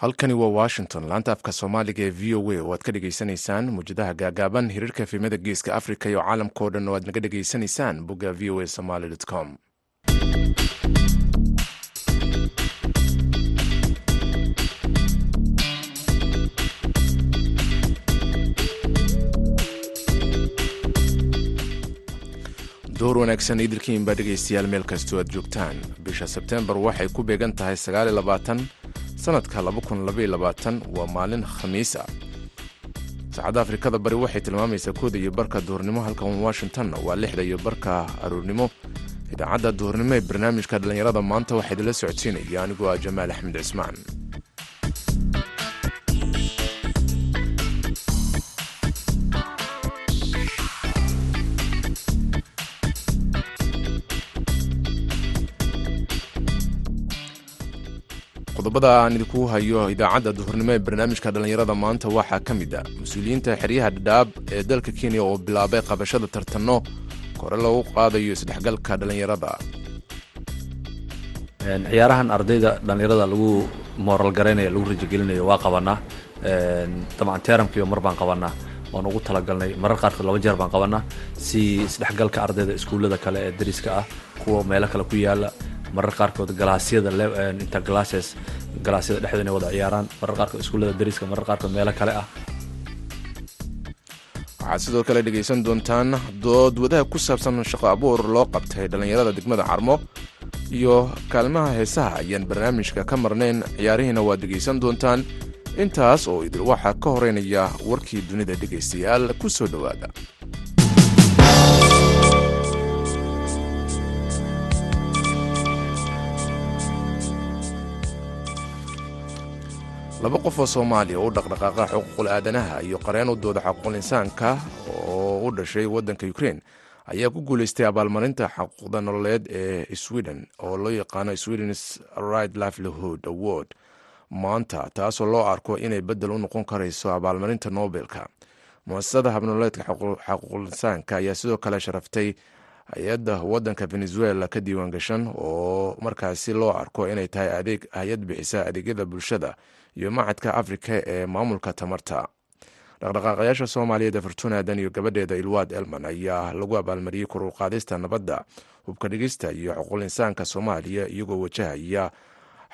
halkani waa washington. Laanta afka soomaaliga ee v o a oo aad ka dhegaysanaysaan muwjadaha gaagaaban hiriirka efemada geeska africa iyo caalamkao dhan oo aad naga dhegaysanaysaan bogga v o a somaly com. Door wanaagsan idilkiin baa dhegaystayaal meel kastoo aad joogtaan. Bisha sebteembar waxay ku beegan tahay sanadka waa maalin khamiis ah. Saacadda afrikada bari waxay tilmaamaysaa kooda iyo barka duhurnimo halkan washingtonna waa lixda iyo barka aroornimo idaacadda duhurnimo ee barnaamijka dhallinyarada maanta waxaa idinla socodsiinaya anigoo ah jamaal axmed cismaan qodobada aan idinku hayo idaacadda duhurnimo ee barnaamijka dhallinyarada maanta waxaa ka mid a mas'uuliyiinta xeryaha dhadhaab ee dalka kenya oo bilaabay qabashada tartanno kore lagu qaadayo isdhexgalka dhallinyarada. Ciyaarahan ardayda dhallinyarada lagu mooral garaynaya lagu rajagelinayo waa qabanaa. Dabcan teramkiiba mar baan qabanaa. Waan ugu talagalnay marar qaarkood laba jeer baan qabanaa si isdhexgalka ardayda iskuullada kale ee dariska ah kuwa meelo kale ku yaalla marar qaarkood galaasyada interglasses galaasyada dhexdooda inay wada ciyaaraan. Marar qaarkood iskuullada dariska marar qaarkood meelo kale ah. Waxaad sidoo kale dhegaysan doontaan dood wadaha ku saabsan shaqo abuur loo qabtay dhallinyarada degmada carmo iyo kaalmaha heesaha ayaan barnaamijka ka marnayn. Ciyaarihiina waad dhegaysan doontaan. Intaas oo idil waxaa ka horeynaya warkii dunida dhegaystayaal ku soo dhowaada laba qof oo soomaaliya oo u dhaqdhaqaaqa xuquuqul aadanaha iyo qareen u dooda xuquuqul insaanka oo u dhashay waddanka ukrein ayaa ku guuleystay abaalmarinta xuquuqda nololeed ee sweden oo loo yaqaano swedens right livelihood award. Maanta taasoo loo arko inay beddel u noqon karayso abaalmarinta nobelka. Muasasada habnololeedka xuquuqul insaanka ayaa sidoo kale sharaftay hay'adda waddanka venezuela ka diiwaan gashan oo markaasi loo arko inay tahay adeeg hay'ad bixisa adeegyada bulshada iyo macadka afrika ee maamulka tamarta. Dhaqdhaqaaqayaasha soomaaliyeed ee fortuna adan iyo gabadheeda ilwaad elman ayaa lagu abaalmariyey koruqaadista nabadda hubka dhigista iyo xuquuqul insaanka soomaaliya iyagoo wajahaya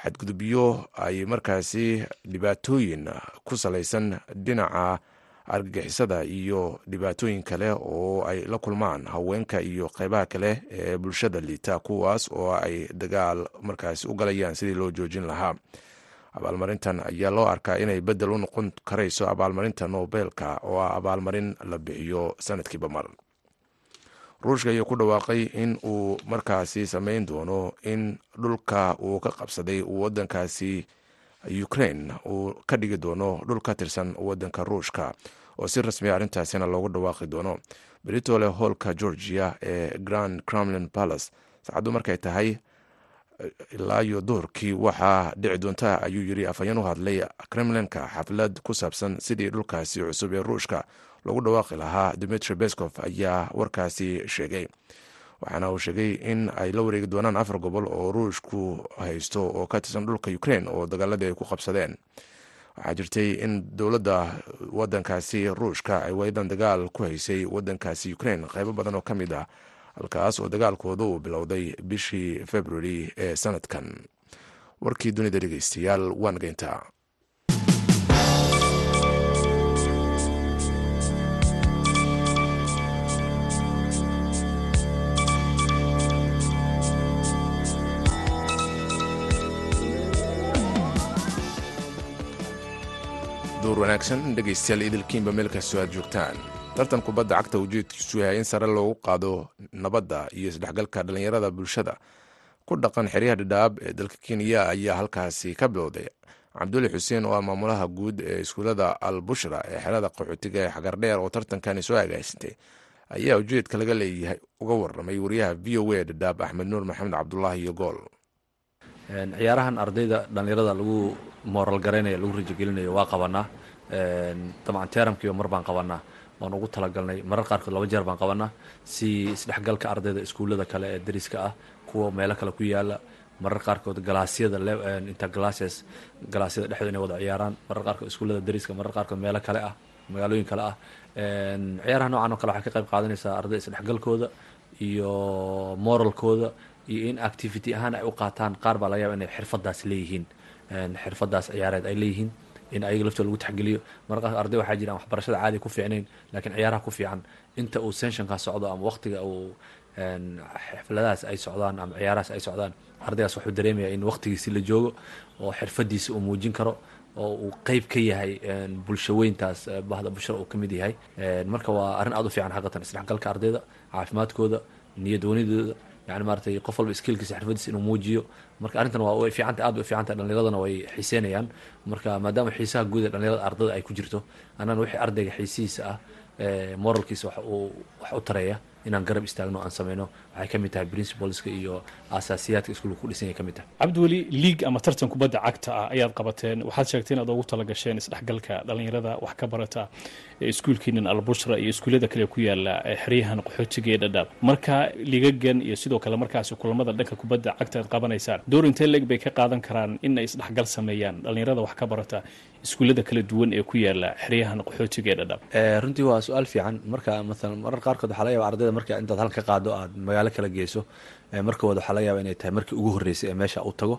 xadgudubyo ay markaasi dhibaatooyin ku salaysan dhinaca argagixisada iyo dhibaatooyin kale oo ay la kulmaan haweenka iyo qeybaha kale ee bulshada liita kuwaas oo ay dagaal markaasi u galayaan sidii loo joojin lahaa. Abaalmarintan ayaa loo arkaa inay beddel u noqon karayso abaalmarinta nobelka oo ah abaalmarin la bixiyo sanadkiiba mar ruushka ayaa ku dhawaaqay in uu markaasi sameyn doono in dhulka uu ka qabsaday wadankaasi ukrain uu ka dhigi doono dhul ka tirsan wadanka ruushka oo si rasmiya arrintaasina loogu dhawaaqi doono. Britole hoolka georgia ee grand cromlin palace saacaddu markay tahay ilaa iyo duhurkii waxaa dhici doonta ayuu yiri afhayeen u hadlay kremlinka xaflad ku saabsan sidii dhulkaasi cusub ee ruushka loogu dhawaaqi lahaa. Dimitri bescof ayaa warkaasi sheegay waxaana uu sheegay in ay la wareegi doonaan afar gobol oo ruushku haysto oo ka tirsan dhulka ukrain oo dagaaladii ay ku qabsadeen. Waxaa jirtay in dowladda wadankaasi ruushka ay waydan dagaal ku haysay wadankaasi ukrain qeybo badan oo ka mid ah halkaas oo dagaalkooda uu bilowday bishii februari ee sanadkan. Warkii dunida dhegeystayaal waa nageyntaa duur wanaagsan dhegeystayaal idilkiinba meel kastoo aad joogtaan. Tartan kubadda cagta ujeedkiisu yahay in sare loogu qaado nabadda iyo isdhexgalka dhallinyarada bulshada. Ku dhaqan xeryaha dhadhaab ee dalka kenya ayaa halkaasi ka bilowday. Cabduli xuseen oo ah maamulaha guud ee iskuullada al bushra ee xerada qaxootiga ee xagardheer oo tartankani soo agaasintay ayaa ujeedka laga leeyahay uga waramay wariyaha v o a dhadhaab axmed nuur maxamed cabdulaahi iyo gool ciyaarahan ardayda dhallinyarada lagu mooral garaynaya lagu rajagelinayo waa qabanaa. Dabcan teramkiiba mar baan qabanaa. Waan ugu talagalnay marar qaarkood laba jeer baan qabanaa. Si isdhexgalka ardayda iskuullada kale ee dariska ah kuwa meelo kale ku yaalla marar qaarkood galaasyada interglasses galaasyada dhexdooda inay wada ciyaaraan marar qaarkood iskuullada dariska marar qaarkood meelo kale ah magaalooyin kale ah. Ciyaaraha noocan oo kale waxay ka qayb qaadanaysaa arday isdhexgalkooda iyo moralkooda iyo in activity ahaan ay u qaataan qaar baa laga yaba inay xirfadaas leeyihiin. Xirfadaas ciyaareed ay leeyihiin in ayaga laftooda lagu taxgeliyo qaarkood arday waxaa jiraan waxbarashada caadi ku fiicnayn laakiin ciyaaraha ku fiican inta uu senshankaa socdo ama waqtiga uu xafladahaas ay socdaan ama ciyaarahaas ay socdaan ardaygaas wuxuu dareemaya in waqtigiisi la joogo oo xirfadiisa uu muujin karo oo uu qeyb ka yahay bulsho weyntaas bahda bulshada uu ka yahay. Marka waa arrin aada u fiican xaqatan isdhexgalka ardayda caafimaadkooda niyad wanidooda yani maaratay qof walba skillkiisa xirfadiisa inuu muujiyo. Marka arrintan waa way fiicanta aad u fiicanta dhallinyaradana way xiiseynayaan. Marka maadaama xiisaha guud ee dhallinyarada ardada ay ku jirto annana wixii ardayga xiisihiisa ah moralkiisa wax uu wax u tareeya inaan garab istaagno aan sameyno waxay ka mid tahay principleska iyo asaasiyaadka iskuulka ku dhisan yay ka mid tahay cabdiweli liig ama tartan kubadda cagta ah ayaad qabateen. Waxaad sheegteen inaad ugu talagasheen isdhexgalka dhallinyarada wax ka barata iskuulkiinan albushra iyo iskuullada kale ku yaalla xeryahan qaxootiga ee dhadhaab. Marka ligagan iyo sidoo kale markaasi kulamada dhanka kubadda cagta aad qabanaysaan door intee leeg bay ka qaadan karaan in ay isdhexgal sameeyaan dhallinyarada wax ka barata iskuullada kala duwan ee ku yaalla xeryahan qaxootiga ee dhadhaab. Runtii waa su'aal fiican. Marka maalan marar qaarkood waxaa laga yaba ardayda marka intaad halka qaado aad magaalo kala geyso markooda waxaa laga yaaba inay tahay markii ugu horreysay ee meesha u tago.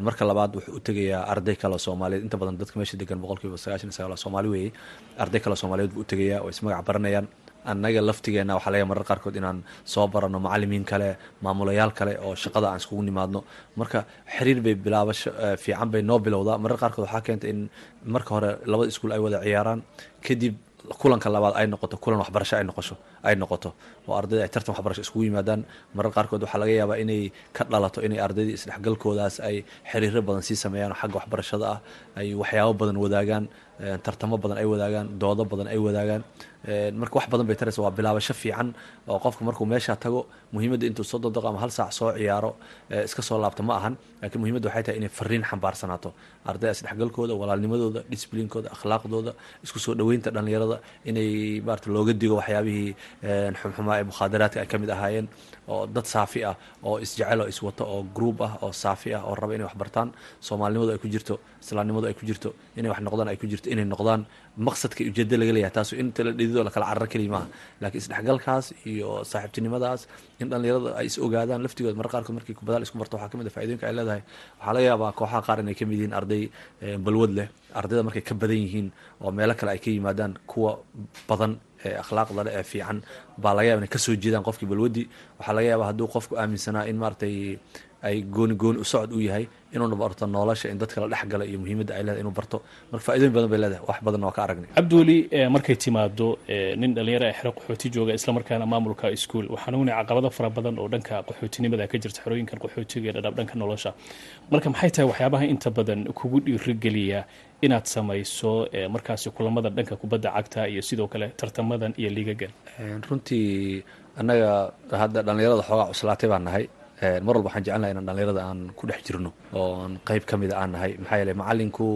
Marka labaad wuxuu u tegayaa arday kale soomaaliyeed. Inta badan dadka meesha degan boqolkiiba sagaashan iyo sagaal soomaali weeye. Arday kale soomaaliyeed buu u tegayaa oo ismagac baranayaan. Annaga laftigeena waxaa laga marar qaarkood inaan soo barano macalimiin kale maamulayaal kale oo shaqada aan iskugu nimaadno. Marka xiriir bay bilaabasho fiican bay noo bilowdaa. Marar qaarkood waxaa keenta in marka hore labada iskuul ay wada ciyaaraan. Kadib kulanka labaad ay noqoto kulan waxbarasho ay noqosho ay noqoto. Oo ardayda ay tartan waxbarasho iskugu yimaadaan. Marar qaarkood waxaa laga yaabaa inay ka dhalato inay ardaydii isdhexgalkoodaas ay xiriiro badan sii sameeyaan oo xagga waxbarashada ah ay waxyaabo badan wadaagaan tartamo badan ay wadaagaan doodo badan ay wadaagaan marka wax badan bay taraysa waa bilaabasho fiican oo qofka markuu meesha tago muhiimadda intuu soo dodaqo ama hal saac soo ciyaaro iska soo laabto ma ahan laakiin muhiimadda waxay tahay inay fariin xambaarsanaato. Ardayda isdhexgalkooda walaalnimadooda disbliinkooda akhlaaqdooda isku soo dhoweynta dhallinyarada inay maarata looga digo waxyaabihii xumxumaa ee mukhaadaraadka ay ka mid ahaayeen oo dad saafi ah oo isjecel oo iswato oo group ah oo saafi ah oo raba inay wax bartaan. Soomaalinimadu ay ku jirto islaamnimadu ay ku jirto inay wax noqdaan ay ku jirto inay noqdaan maqsadka ujeedda laga leeyahay taas inta la dhididoo lakala cararo keliya maaha. Laakiin isdhexgalkaas iyo saaxiibtinimadaas in dhallinyarada ay is ogaadaan laftigood marar qaarkood markii kubadaal isku barto waxaa ka mid a faa'iidooyinka ay leedahay. Waxaa laga yaabaa kooxaha qaar inay ka yihiin arday balwad leh ardayda markay ka badan yihiin oo meelo kale ay ka yimaadaan kuwa badan ee akhlaaqda ee fiican baa laga yaba inay ka soo jeedaan qofkii balwadii waxaa laga yaabaa hadduu qofku aaminsanaa in maaratay ay gooni gooni u socod u yahay inuuna barto nolosha in dadka la dhex iyo muhiimadda ay leedahay inuu barto. Marka faa'iidooyin badan bay leedahay wax badan waa ka aragnay. Cabdiweli markay timaado nin dhalinyaro ee xero qaxooti jooga islamarkaana maamulka iskuol waxaan ognay caqabado fara badan oo dhanka qaxootinimada ka jirta xerooyinkan qaxootiga ee dhadhaab dhanka nolosha. Marka maxay tahay waxyaabaha inta badan kugu dhiirigeliya inaad samayso markaasi kulamada dhanka kubadda cagta iyo sidoo kale tartamadan iyo liigagan? Runtii annaga hadda dhallinyarada xoogaa cuslaatay baan nahay mar walba waxaan jecelnahay inaan dhallinyarada aan ku dhex jirno oon qeyb ka mida aan nahay. Maxaa yeele macalinku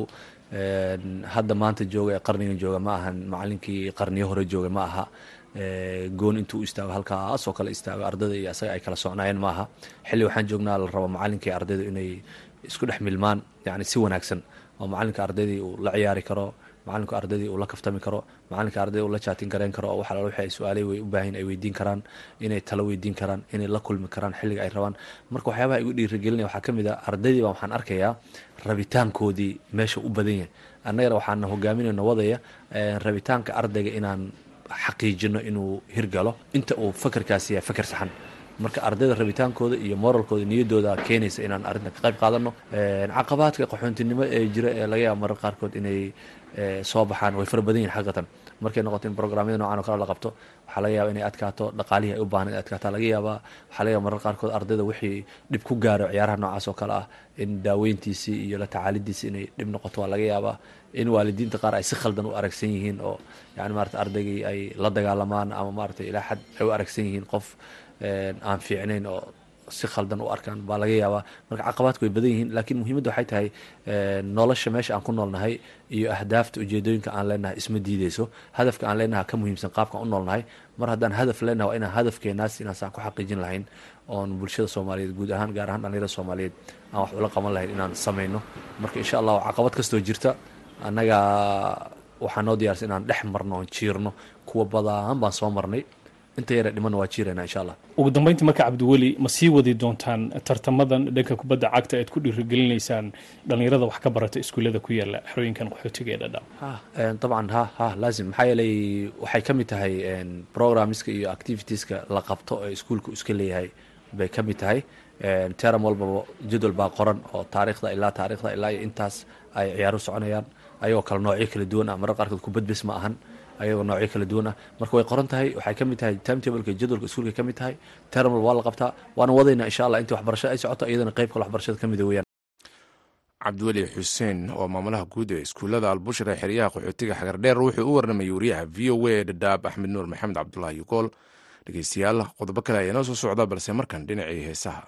hadda maanta jooga ee qarnigan jooga ma ahan macalinkii qarniyo hore jooga ma aha. Goon intuu istaago halkaasoo kale istaago ardayda iyo asaga ay kala socnaayeen ma aha. Xilli waxaan joognaa la rabo macalinkii ardayda inay isku dhex milmaan yani si wanaagsan oo macalinka ardaydii uu la ciyaari karo macalinka ardaydii uu kaftami karo macalinka ardayda uu jaatin gareyn karo oo waxa la wixii ay su'aalay way u baahan ay weydiin karaan inay talo weydiin karaan inay la kulmi karaan xilliga ay rabaan. Marka waxyaabaha igu dhiirigelinaya waxaa ka mid ah ardaydii baa waxaan arkayaa rabitaankoodii meesha u badan yahay. Annagana waxaana hogaaminayna wadaya rabitaanka ardayga inaan xaqiijino inuu hirgalo. Inta uu fakerkaasi yahay faker saxan marka ardayda rabitaankooda iyo moralkooda niyaddooda keenaysa inaan arrintan ka qayb qaadano caqabaadka qaxoontinimo ee jira ee laga yaaba marar qaarkood inay soo baxaan way fara badan yihiin xaqiiqatan. Markay noqoto in programyada noocan oo kale la qabto waxaa laga yaaba inay adkaato dhaqaalihii ay u baahan inay adkaataa laga yaabaa. Waxaa laga yaba marar qaarkood ardayda wixii dhib ku gaaro ciyaaraha noocaas oo kale ah in daaweyntiisii iyo la tacaalidiisii inay dhib noqoto waa laga yaabaa. In waalidiinta qaar ay si khaldan u aragsan yihiin oo yani maarata ardaygii ay la dagaalamaan ama maarata ilaa xad ay u aragsan yihiin qof aan fiicnayn oo si khaldan u arkaan baa laga yaabaa. Marka caqabaadku way badan yihiin laakiin muhiimadda waxay tahay nolosha meesha aan ku noolnahay iyo ahdaafta ujeedooyinka aan leenahay isma diideyso. Hadafka aan leenahay ka muhiimsan qaabkaan u noolnahay. Mar haddaan hadaf leenahay waa inaan hadafkeenaas inaasaan ku xaqiijin lahayn oon bulshada soomaaliyeed guud ahaan gaar ahaan dhalinyarada soomaaliyeed aan wax ula qaban lahayn inaan sameyno marka insha allahu caqabad kastoo jirta annaga waxaa noo diyaarsan inaan dhex marno oon jiirno. Kuwa badaan baan soo marnay inta yara dhimanna waa jiirayna insha allah. Ugu dambeyntii marka cabdiweli ma sii wadi doontaan tartamadan dhanka kubadda cagta aad ku dhiirigelinaysaan dhalinyarada wax ka barata iskuullada ku yaalla xerooyinkan qaxootiga ee dhadhaab dabcan ha ha laazim. Maxaa yeelay waxay ka mid tahay programmeska iyo activitieska la qabto ee iskuulku iska leeyahay bay ka mid tahay. Teram walbaba jadwal baa qoran oo taariikhda ilaa taariikhda ilaa iyo intaas ay ciyaaru soconayaan. Ayagoo kale noocyo kala duwan ah marar qaarkood kubadbes ma ahan ayagoo noocyo kala duwan ah. Marka way qoran tahay waxay ka mid tahay timetableka jadwalka iskuulka ka mid tahay. Termal waa la qabtaa waana wadayna insha allah intii waxbarasho ay socoto iyadana qayb kale waxbarashada ka mida weyaan cabdiweli xuseen oo maamulaha guud ee iskuullada albushra ee xeryaha qaxootiga xagardheer wuxuu u warramayay wariyaha v o a dhadhaab axmed nuur maxamed cabdulaahi yugool dhegeystayaal qodobo kale ayaa noo soo socda balse markan dhinacii heesaha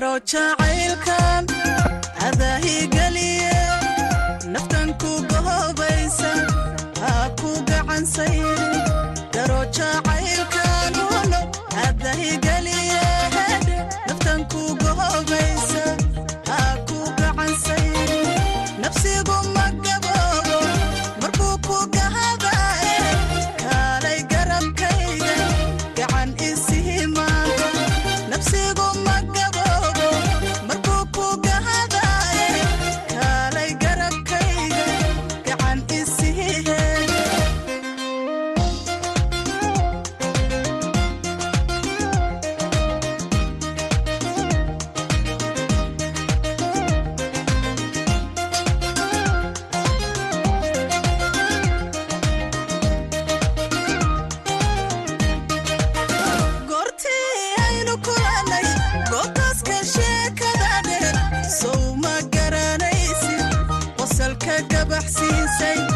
jacaylkan adaahigeliye naftan ku gohobaysa ha ku gacansay qosalka gabaxsiisay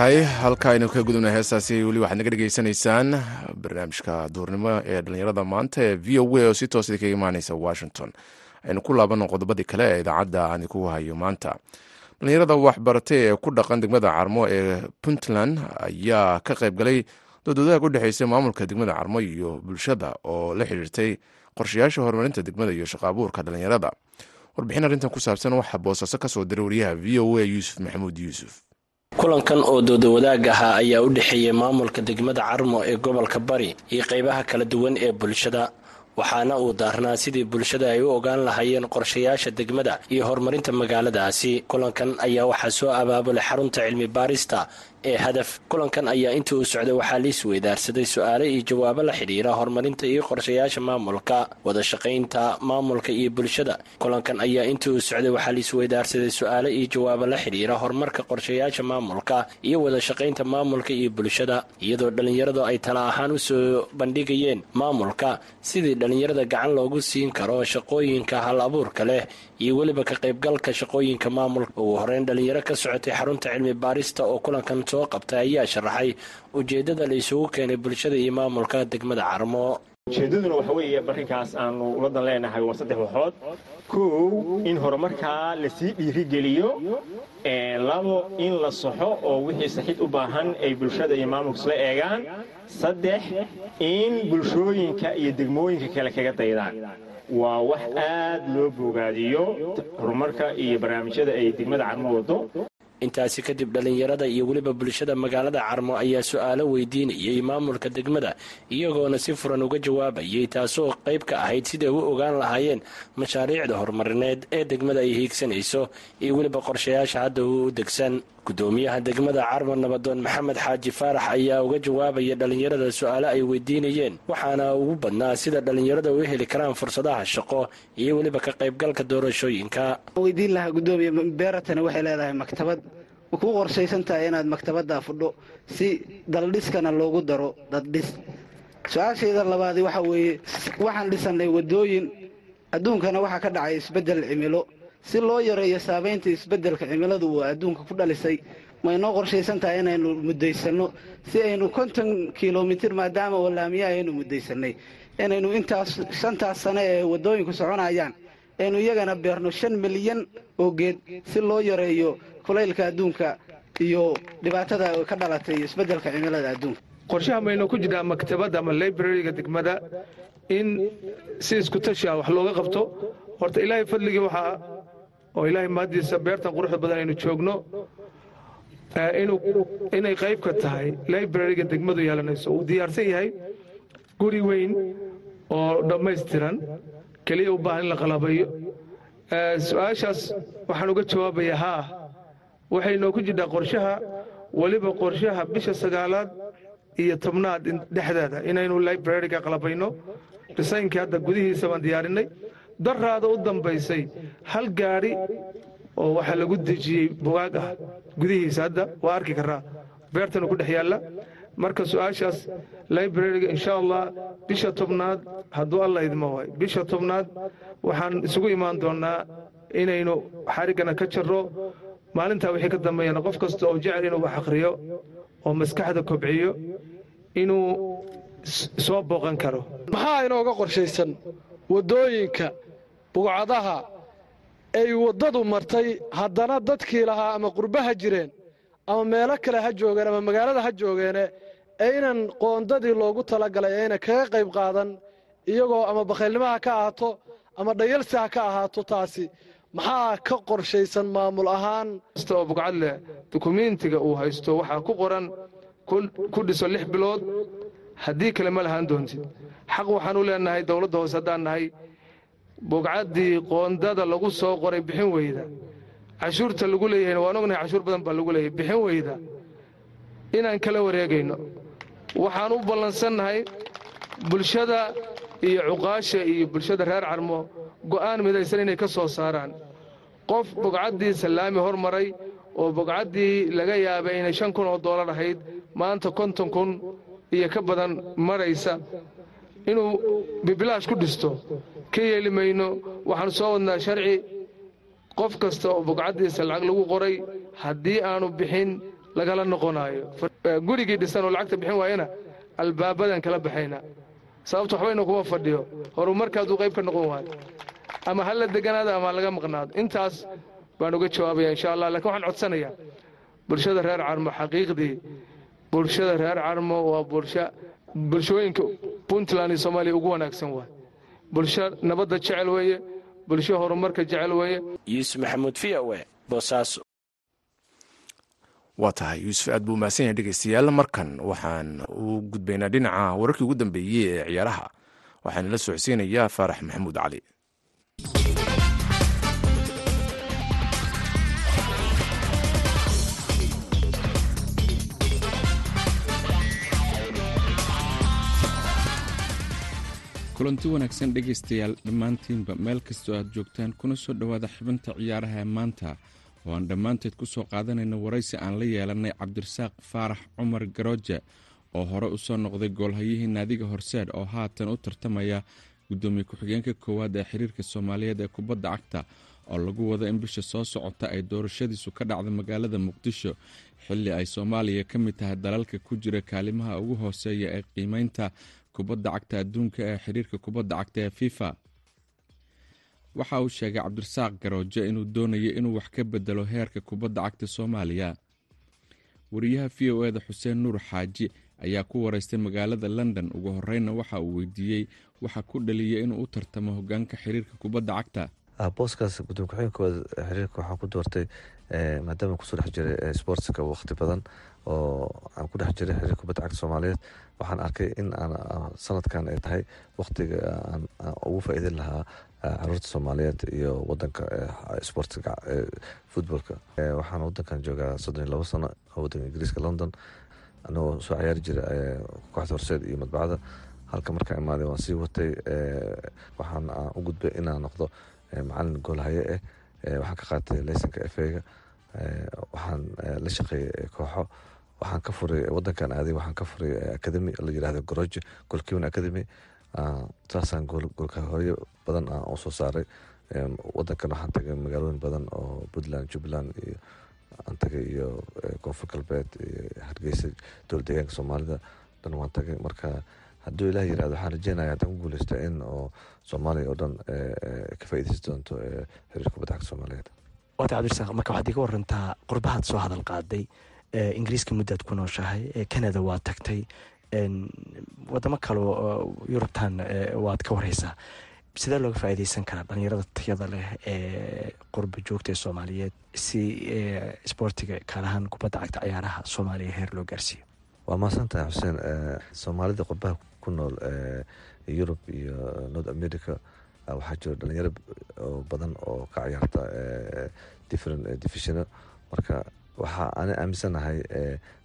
tahay. Halka aynu ka gudubna heestaasi weli waxaad naga dhegeysanaysaan barnaamijka duurnimo ee dhallinyarada maanta ee v o a oo si toos kaga imaaneysa washington. Aynu ku laabano qodobadii kale ee idaacadda aan ku hayo maanta. Dhallinyarada waxbaratay ee ku dhaqan degmada carmo ee puntland ayaa ka qayb galay doodoodaha u dhexeysay maamulka degmada carmo iyo bulshada oo la xiriirtay qorshayaasha horumarinta degmada iyo shaqaabuurka dhallinyarada. Warbixin arrintan ku saabsan waxaa boosaaso ka soo diray wariyaha v o a yuusuf maxamuud yuusuf kulankan oo doodawadaag ahaa ayaa u dhexeeyay maamulka degmada carmo ee gobolka bari iyo qaybaha kala duwan ee bulshada. Waxaana uu daarnaa sidii bulshada ay u ogaan lahaayeen qorshayaasha degmada iyo horumarinta magaaladaasi. Kulankan ayaa waxaa soo abaabulay xarunta cilmi baarista ee hadaf kulankan ayaa intii uu socday waxaa liis weydaarsaday su'aale iyo jawaabo la xidhiira horumarinta iyo qorshayaasha maamulka wada shaqaynta maamulka iyo bulshada. Kulankan ayaa intii uu socday waxaa liis weydaarsaday su'aale iyo jawaabo la xidhiira horumarka qorshayaasha maamulka iyo wada shaqaynta maamulka iyo bulshada iyadoo dhallinyaradu ay tala ahaan u soo bandhigayeen maamulka sidii dhallinyarada gacan loogu siin karo shaqooyinka hal abuurka leh iyo weliba ka qaybgalka shaqooyinka maamulka. Ugu horeyn dhallinyaro ka socotay xarunta cilmi baarista oo kulankan soo qabtay ayaa sharaxay ujeedada la isugu keenay bulshada iyo maamulka degmada carmo. Ujeeddaduna waxa weeye barrinkaas aanu uladan leenahay waa saddex waxood. Kow in horumarkaa la sii dhiirigeliyo labo in la saxo oo wixii saxid u baahan ay bulshada iyo maamulka isla eegaan. Saddex in bulshooyinka iyo degmooyinka kale kaga daydaan. Waa wax aad loo bogaadiyo horumarka iyo barnaamijyada ay degmada carmo wado intaasi kadib dhallinyarada iyo weliba bulshada magaalada carmo ayaa su'aalo weydiinayay maamulka degmada iyagoona si furan uga jawaabayay taasoo qayb ka ahayd siday u ogaan lahaayeen mashaariicda horumarineed ee degmada ay hiigsanayso iyo weliba qorshayaasha hadda u degsan. Gudoomiyaha degmada carmo nabadoon maxamed xaaji faarax ayaa uga jawaabaya dhallinyarada su'aale ay weydiinayeen waxaana ugu badnaa sida dhallinyarada u heli karaan fursadaha shaqo iyo weliba ka qaybgalka doorashooyinka ma kuu qorshaysan tahay inaad maktabaddaa fudho si daldhiskana loogu daro daddhis su'aashayda labaadi waxa weeye waxaan dhisannay waddooyin adduunkana waxaa ka dhacay isbeddel cimilo. Si loo yareeyo saabaynta isbeddelka cimiladu uu adduunka ku dhalisay ma qorshaysan tahay inaynu muddaysanno si aynu konton kilomitir maadaama wallaamiya aynu muddaysanay inaynu intaas shantaas sane ee waddooyinku soconayaan aynu iyagana beerno shan milyan oo geed si loo yareeyo kulaylka adduunka iyo dhibaatada ka dhalatay isbeddelka cimilada adduunka. Qorshaha maynu ku jirnaa maktabadda ama librariga degmada in si iskutashi ah wax looga qabto. Horta ilaahay fadligii waxaa oo ilaahay mahaddiisa beertan quruxda badan aynu joogno inay qayb ka tahay librariga degmadu yeelanayso uu diyaarsan yahay. Guri weyn oo dhammaystiran keliya u baahan in la qalabayo su'aashaas waxaan uga jawaabayaa haa waxay noo ku jirnaa qorshaha weliba qorshaha bisha sagaalaad iyo tobnaad dhexdeeda inaynu librariga qalabayno dhisaynkii hadda gudihiisa baan diyaarinay. Daraada u dambaysay hal gaadhi oo waxaa lagu dejiyey bugaag ah gudihiisa hadda waa arki karaa beertanu ku dhex yaalla. Marka su'aashaas librariga insha allah bisha tobnaad hadduu alla idmo waay bisha tobnaad waxaan isugu imaan doonnaa inaynu xariggana ka jarro maalintaa wixii ka dambeeyana qof kasta oo jecel inuu wax akhriyo oo maskaxda kobciyo inuu soo booqan karo. Maxaa inooga qorshaysan waddooyinka bugcadaha ay waddadu martay haddana dadkii lahaa ama qurba ha jireen ama meelo kale ha joogeen ama magaalada ha joogeene aynan qoondadii loogu talagalay ayna kaga qayb qaadan iyagoo ama bakhaylnimo ha ka ahaato ama dhayalsi ha ka ahaato taasi maxaa ka qorshaysan maamul ahaan. Kasta oo bugcad leh dukumiintiga uu haysto waxaa ku qoran ku dhiso lix bilood. Haddii kale ma lahaan doontid xaq waxaan u leenahay dowladda hoose haddaan nahay. Bugcaddii qoondada lagu soo qoray bixin weyda. Cashuurta lagu leeyahayna waan ognahay cashuur badan baa lagu leeyahay. Bixin weyda. Inaan kala wareegayno. Waxaan u ballansannahay bulshada iyo cuqaasha iyo bulshada reer carmo go'aan midaysan inay ka soo saaraan. Qof bugcaddii sallaami hormaray oo bugcaddii laga yaabay inay shan kun oo doolar ahayd maanta konton kun iyo ka badan maraysa. Inuu bibilaash ku dhisto ka yeeli mayno waxaanu soo wadnaa sharci. Qof kasta oo bugcaddiisa lacag lagu qoray haddii aanu bixin lagala noqonaayo. Gurigii dhisan oo lacagta bixin waayana albaabadan kala baxayna. Sababto waxbayna kuma fadhiyo horumarkaaduu qayb ka noqon waayo ama ha la deganaado ama laga maqnaado. Intaas baan uga jawaabaya insha allah lakiin waxaan codsanayaa bulshada reer carmo xaqiiqdii bulshada reer carmo waa bulsho bulshooyinka puntland iyo soomaaliya ugu wanaagsan waay bulsho nabadda jecel weeye bulsho horumarka jecel weeye. Yuusuf maxamuud v o e boosaaso waa tahay yuusuf aad buu mahadsan yahay dhegeystayaal markan waxaan u gudbaynaa dhinaca wararkii ugu dambeeyey ee ciyaaraha. Waxaana la socodsiinayaa faarax maxamuud cali kulanti wanaagsan dhegaystayaal dhammaantiinba meel kastoo aad joogtaan kuna soo dhowaada xibinta ciyaaraha maanta oo aan dhammaanteed ku soo qaadanayno waraysi aan la yeelanay cabdirasaaq faarax cumar garooje oo hore u soo noqday goolhayihii naadiga horseed oo haatan u tartamaya gudoomiye ku-xigeenka koowaad ee xiriirka soomaaliyeed ee kubadda cagta oo lagu wado in bisha soo socota ay doorashadiisu ka dhacda magaalada muqdisho. Xilli ay soomaaliya ka mid tahay dalalka ku jira kaalimaha ugu hooseeya ee qiimeynta kubadda cagta adduunka ee xiriirka kubadda cagta ee fifa. Waxa uu sheegay cabdirasaaq garooje inuu doonayo inuu wax ka bedelo heerka kubadda cagta soomaaliya. Wariyaha v o eda xuseen nuur xaaji ayaa ku wareystay magaalada london. Ugu horeyna waxa uu weydiiyey waxa ku dhaliyay inuu u tartamo hogaanka xiriirka kubadda cagta. Booskaas gudoomiye ku-xigeenkooda xiriirka waxaan ku doortay maadaama ku soo dhex jiray sportska waqti badan oo aan ku dhex jiray xiriirka kubadda cagta soomaaliyeed waxaan arkay in aan sanadkan ay tahay waqtiga aan ugu faa'iidin lahaa carruurta soomaaliyeed iyo wadanka sportska futbolka waxaan wadankan joogaa soddon iyo labo sano wadanka ingiriiska london. Anagoo soo ciyaari jira kooxda horseed iyo madbacada halka markaa imaaday waan sii watay waxaan u gudbay inaan noqdo macalin goolhaye ah waxaan ka qaatay laysanka efega waxaan la shaqeeyay kooxo. Waxaan ka furay wadankan aaday waxaan ka furay academy la yiraahdo goroje golkiwan academy. Saasaan goolkahoyo badan aan u soo saaray. Wadankan waxaan tagay magaalooyin badan oo puntland jubbaland iyo aan tagay iyo koonfur galbeed iyo hargeysa dowla deegaanka soomaalida. Dhan waan tagay. Marka hadduu ilaah yiraahdo waxaan rajeynaya haddaan ku guuleysta in oo soomaaliya oo dhan ka faa'iideysan doonto xiriirka kubadda cagta soomaaliyeed marka waxaad iga warantaa qurbahaad soo hadal qaaday ingiriiska muddaad ku nooshahay canada waa tagtay wadamo kaleo yurubtan waad ka wareysaa. Sidee looga faa'iideysan karaa dhalinyarada tayada leh ee qurba joogta ee soomaaliyeed si isboortiga gaar ahaan kubadda cagta ciyaaraha soomaaliya heer loo gaarsiiyo? Waa mahadsantahay xuseen soomaalida qurbaha ku nool yurub iyo north america waxaa jiro dhalinyaro badan oo ka ciyaarta different divisiono marka waxaa ana aaminsanahay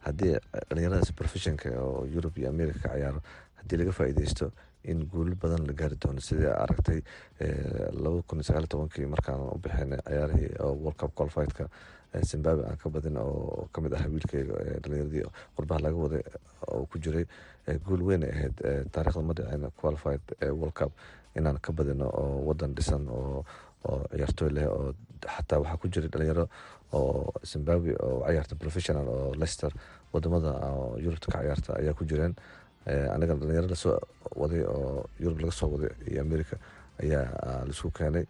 haddii dhalinyaradaas professionka oo yurub iyo america ka ciyaaro haddii laga faa'iideysto in guulo badan la gaari doono. Sidii aragtay laba kun iyo sagaal tobankii markaan u bixinay ciyaarihii world cup qualifiedka zimbabwe aan ka badin oo ka mid ah wiilkeyga dhalinyaradii qurbaha laga waday oo ku jiray guul weyn ay ahayd taarikhda ma qualified world cup inaan ka badino oo wadan dhisan oo oo ciyaartooy leh oo xataa waxaa ku jiray dhalinyaro oo zimbabwe oo ciyaarta professional oo leicester waddamada yurubta ka ciyaarta ayaa ku jireen. Anigana dhalinyaro la soo waday oo yurub laga soo waday iyo america ayaa la isku keenay.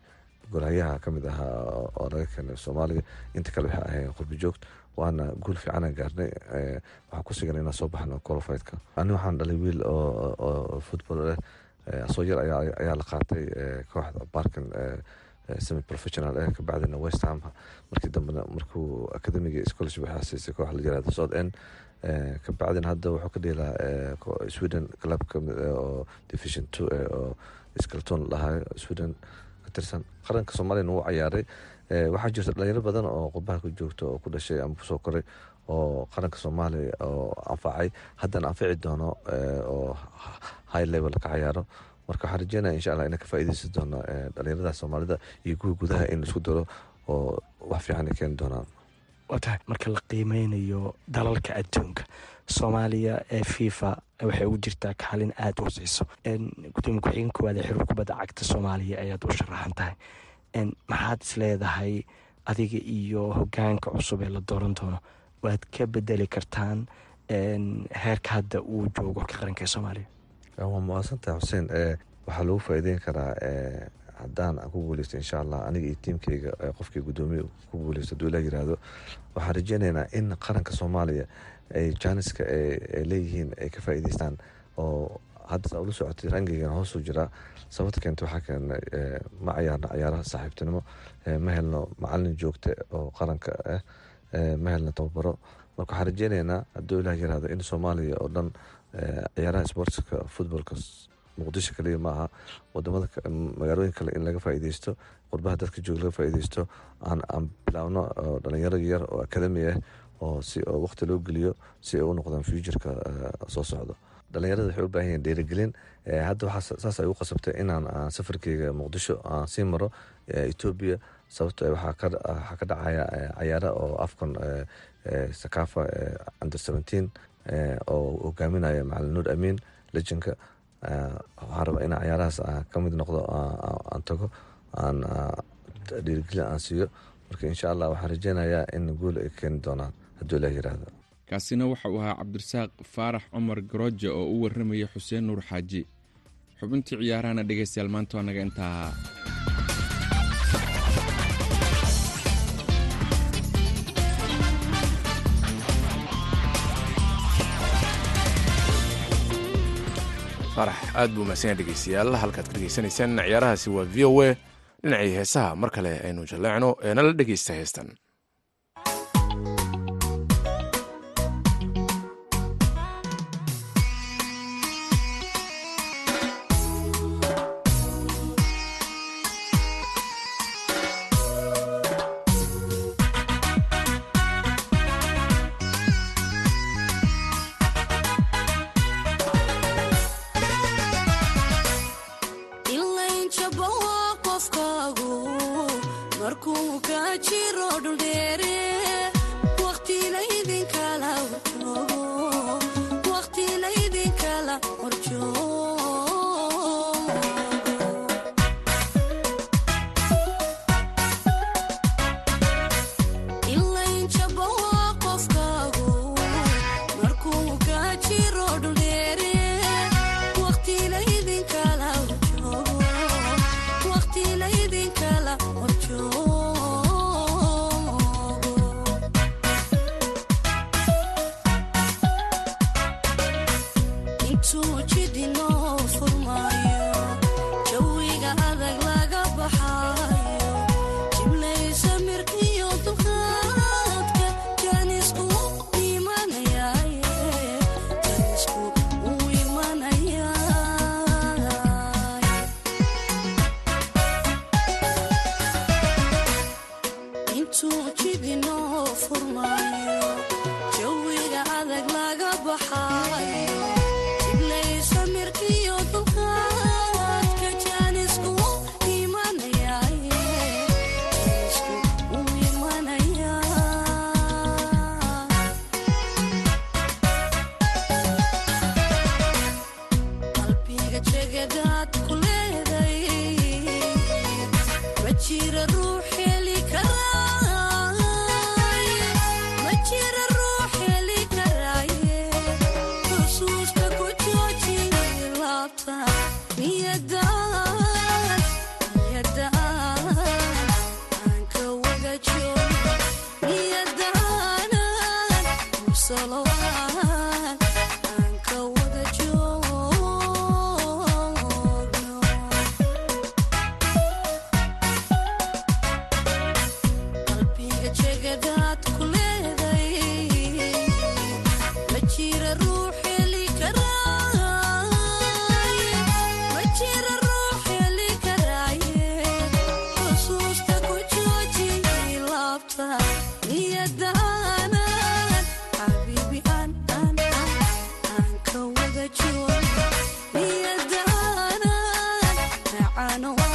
Golhayaha ka mid ahaa oo laga keenay soomaaliya inta kale waxay ahayn qurbi joogd waana guul fiicanaan gaarnay. Waxaan ku sigan inaan soo baxno qualifiedka. Ani waxaan dhalay wiil oo football leh asoo yar ayaa la qaatay kooxda barkin semi professional eh kabacdina west ham. Markii dambena markuu academiga scholarship waxaa siisay koox la yiraahdo south end kabacdina hadda wuxuu ka dheelaa sweden club ka mid oo division two oo skelton lahaa sweden ka tirsan. Qaranka soomaaliyana wuu cayaaray waxaa jirta dhalinyaro badan oo qurbaha ku joogta oo ku dhashay ama ku soo koray oo qaranka soomaaliya oo anfacay. Haddana anfici doono oo high level ka cayaaro marka waxaan rajeynaya insha allah inaan ka faa'iideysan doono dhalinyarada soomaalida iyo kuwa gudaha in la isku daro oo wax fiican keeni doonaan. Tahay marka la qiimeynayo dalalka adduunka. Soomaaliya ee fifa waxay ugu jirtaa kaalin aada u hoseyso gudoomiye ku-xigeen koowaad ee xiriir kubadda cagta soomaaliya ayaad u sharaxan tahay. Maxaad is leedahay adiga iyo hogaanka cusub ee la dooran doono? Waad ka bedeli kartaan heerka hadda uu joogo ka qaranka ee soomaaliya waa mahadsantahay xuseen waxaa lagu faa'iideyn karaa haddaan aan ku guuleysto insha allah aniga iyo tiimkeyga qofkii guddoomiye ku guuleysto haduu yiraahdo waxaan rajeynaynaa in qaranka soomaaliya ay jaaniska ay leeyihiin ay ka faa'iideystaan oo hadda saa ula socotay rangigan hoosuu jiraa sababta keenta waxaa keenay ma cayaarno cayaaraha saaxiibtinimo ma helno macalin joogta oo qaranka ah ma helno tababaro. Marka waxaan rajeynaynaa hadduu ilaah yiraahdo in soomaaliya oo dhan ciyaaraha sportska footballka muqdisho kaliya maaha waddamada magaalooyin kale in laga faa'iideysto qurbaha dadka jooga laga faa'iideysto aan bilaawno dhalinyaro yar oo academy ah oo si waqti loo geliyo si ay u noqdaan futureka soo socdo. Dhalinyarada waxay u baahan yihiin dhiirigelin hadda waxaa saas ay u qasabtay inaan safarkeyga muqdisho aan sii maro etoobiya sababto waxaa ka dhacaya cayaara oo afcon sakafa under seventeen oo hogaaminaya macalin nuur amiin lejanka waxaan rabaa inaan cayaarahaas ka mid noqdo aan tago aan dhiirigelin aan siiyo. Marka insha allah waxaan rajeynayaa in guul ay keeni doonaan hadduu ilah yiraahdo. Kaasina waxa uu ahaa cabdirasaaq faarax cumar garooje oo u warramaya xuseen nuur xaaji. Xubintii ciyaarahana dhegaystayaal maanta waa naga intaa farax aad buu mahadsanyaa dhegeystayaal. Halkaad ka dhegeysanaysaan ciyaarahaasi waa v o a dhinacii heesaha. Mar kale aynu jalleecno ee nala dhegeysta heestan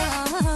waa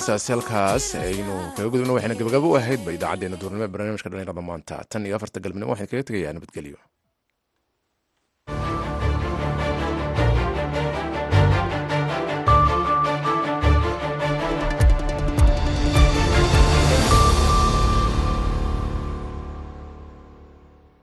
heestaasi halkaas aynu kaga gudubno waxayna gabagabo u ahayd ba idaacaddeenna duurnimo ee barnaamijka dhallinyarada maanta. Tan iyo afarta galabnimo waxaan kaga tegayaa nabadgelyo